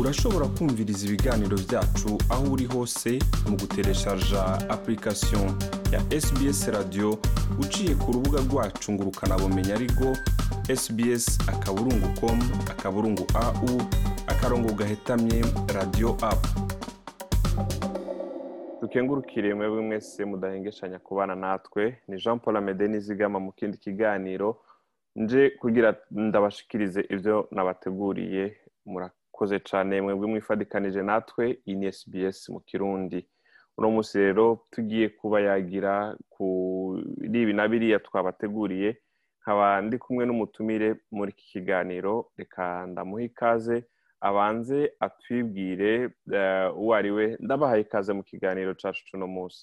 urashobora kumviriza ibiganiro byacu aho uri hose mu gutereshaja apurikasiyo ya SBS radiyo uciye ku rubuga rwacu ngo ukanabumenya ariko SBS akaburungu komu akaburungu au akarongo gahetamye radiyo apu dukengurukire mwebwe mwese mudahengeshanya kubana natwe ni jean paul amede n'izigama mu kindi kiganiro nje kugira ndabashikirize ibyo nabateguriye koze cyane mwebwe mwifadikanije natwe ini SBS mu kirundi uno munsi rero tugiye kuba yagira kuri ibi na biriya twabateguriye nkaba ndi kumwe n'umutumire muri iki kiganiro reka ndamuha ikaze abanze atwibwire eh, uwo ari we ndabahaye ikaze mu kiganiro cyacu cy'uno munsi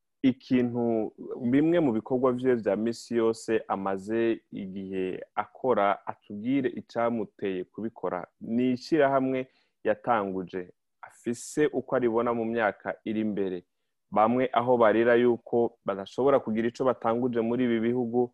ikintu bimwe mu bikorwa vye vya misi yose amaze igihe akora atubwire icamuteye kubikora ni ishyirahamwe yatanguje afise uko aribona mu myaka iri imbere bamwe aho barira yuko badashobora kugira icyo batanguje muri ibi bihugu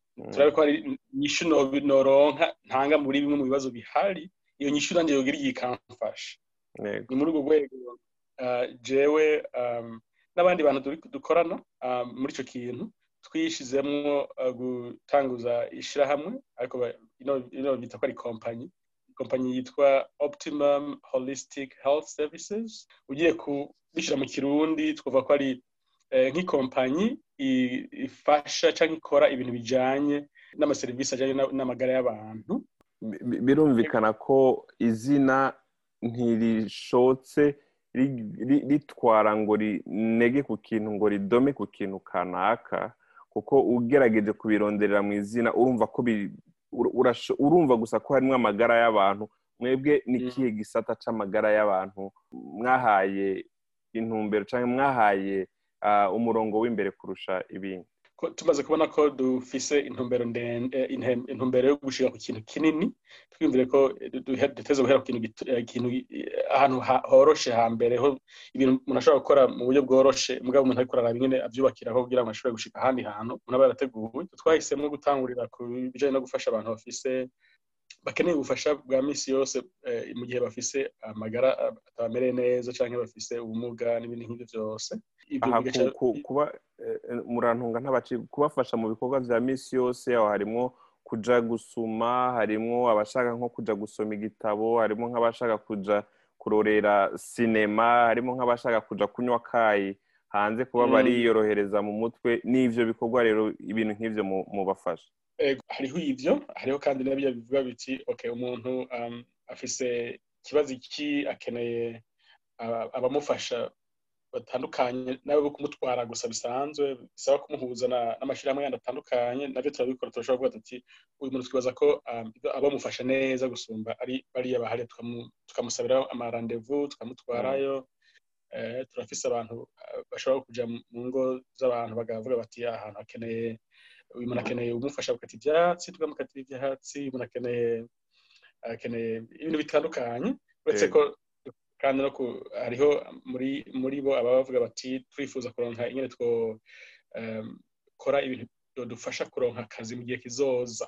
mm. turabe ko hari inyishu noronka ntanga muri bimwe mu bibazo bihari iyo nyishu nanjye yogira igihe ikamfasha ni muri urwo rwego uh, jewe um, n'abandi bantu dukorana um, muri icyo kintu twishyizemo uh, gutanguza ishyirahamwe ariko ino bita ko ari kompanyi kompanyi yitwa optimum holistic health services ugiye kubishyira mu kirundi twavuga ko ari eh, nk'ikompanyi ifasha cyangwa ikora ibintu bijyanye n'amaserivisi ajyanye n'amagara y'abantu birumvikana ko izina ntirishotse ritwara ngo rinege ku kintu ngo ridome ku kintu kanaka kuko ugerageje kubironderera mu izina urumva ko urumva gusa ko harimo amagara y'abantu mwebwe n'ikihe mm. gisata cy'amagara y'abantu mwahaye intumbero cyangwa mwahaye ah, umurongo w'imbere kurusha ibindi tumaze kubona ko dufise intumbero ndende eh, yo gushira ku kintu kinini twiyumvire ko duteze guhera ku kintu eh, eh, ahantu horoshe hambere ho ibintu umuntu ashobora gukora mu buryo bworoshe mugabo umuntu ariko araraba nyine abyubakiraho kugira ngo ashobore gushika ahandi hantu umuntu aba yarateguwe twahisemo gutangurira ku bijyanye no gufasha abantu bafise bakeneye ubufasha bwa minsi yose mu gihe bafise amagara atamereye neza cyangwa bafise ubumuga n'ibindi nk'ibyo byose kuba eh, eh, murantunga ntabacika kubafasha mu bikorwa bya minsi yose aho harimo kuja gusoma harimo abashaka nko kuja gusoma igitabo harimo nk'abashaka kuja kurorera sinema harimo nk'abashaka kuja kunywa akayi hanze kuba mm. bariyorohereza mu mutwe n'ibyo bikorwa rero ibintu nk'ibyo mubafasha hariho ibyo hariho kandi nabyo bivuga biti ok umuntu afise ikibazo iki akeneye abamufasha batandukanye nawe bo kumutwara gusa bisanzwe bisaba kumuhuza n'amashyirahamwe yandi atandukanye nabyo turabikora turashobora kuvuga tuti uyu muntu twibaza ko um, abamufasha neza gusumba ari bariya bahari tukamusabira amarandevu tukamutwarayo eh, turafise abantu eh, bashobora kujya mu ngo z'abantu bakavuga bati ah, ahantu hakeneye uyu muntu akeneye umufasha gukata ibyatsi tukamukatira ibyatsi uyu muntu akeneye ibintu bitandukanye uretse eh. ko kandi hariho muri bo aba bavuga bati twifuza kuronka nyine twakora ibintu dufasha kuronka akazi mu gihe kizoza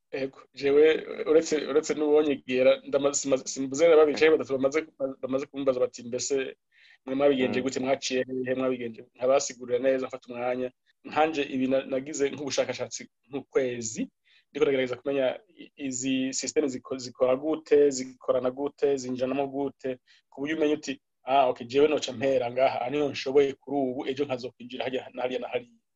yego jewe uretse n'uwonyegera simbuze na babicaye batatu bamaze kumbaza bati mbese mwe mwabigenje mm. gute mwaciye hehe mwabigenje nkabasigurira neza mfata umwanya nkanje ibi nagize nk'ubushakashatsi nkukwezi. ndiko ndagerageza kumenya izi sisiteme zikora gute zikorana gute zinjanamo gute ku buryo umenya uti ah okay jewe noca mpera ngaha niyo nshoboye kuri ubu ejo nkazokwinjira hariya na hariya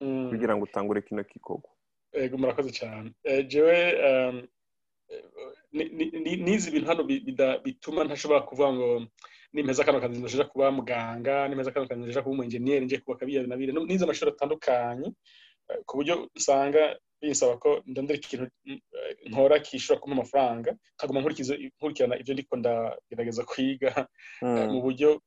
mm. kugira ngo utangure kino gikorwa yego murakoze cyane eh, jewe n'izi bintu hano bituma ntashobora kuvuga ngo nimeza kano kazi nzoja kuba muganga nimeza kano kazi nzoja kuba umu-engineer nje kubaka biriya na biriya n'izo mashuri atandukanye ku buryo usanga binsaba ko ndondera ikintu nkora kishobora kumpa amafaranga nkaguma nkurikirana ibyo ndiko ndagerageza kwiga hmm. mu buryo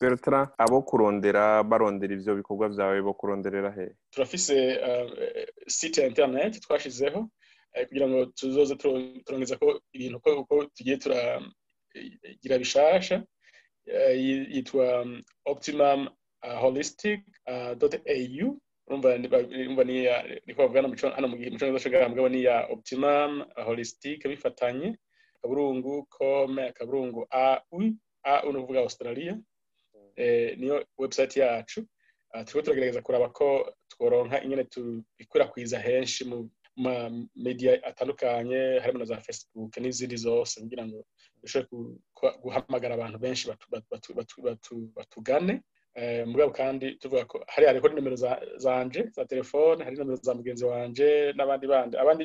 bertara abo kurondera barondera ibyo bikorwa byawe bo kuronderera he turafise eh, site ya interineti twashizeho eh, kugira ngo tuzoze turongeza ko ibintu uko tugiye turagira eh, bishasha yitwa mm, optimum Uh, holistic.au uh, urumva niko bavuga hano mu gihe imico myiza y'ubushakashatsi ni iya optimum uh, holistic bifatanye kaburungu kome kaburungu au au ni ukuvuga australia eh, niyo website yacu turiho turagerageza kuraba ko tworonka ingene tubikwirakwiza henshi mu ma media atandukanye harimo na za facebook n'izindi zose kugira ngo dushobore guhamagara abantu benshi batugane Eh, mugabo kandi tuvuga ko hari hariho nimero zanje za telefone hari nimero za mugenzi wanje n'abandi bandi abandi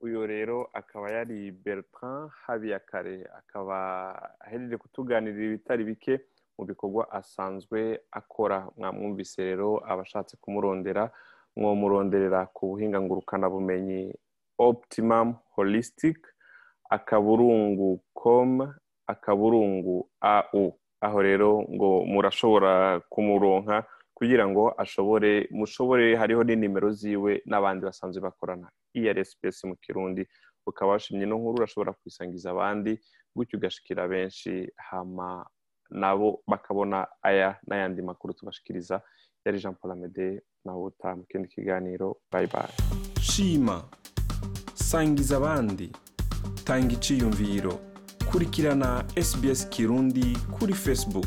uyu rero akaba yari bertrand habiyakare akaba ahereje kutuganirira ibitari bike mu bikorwa asanzwe akora mwamwumvise rero abashatse kumurondera mwomuronderera ku buhinga ngurukanabumenyi optimum holistic akaburungu com akaburungu au aho rero ngo murashobora kumuronka kugira ngo ashobore mushobore hariho n'inimero ziwe n'abandi basanzwe bakorana ERSPS mu kirundi ukaba washimye ino nkuru urashobora kwisangiza abandi gutyo ugashikira benshi hama nabo bakabona aya n'ayandi makuru tubashikiriza yari jean paul amede nawe utaha mu kindi kiganiro bayi bayi shima sangiza abandi tanga iciyumviro kurikirana sbs kirundi kuri facebook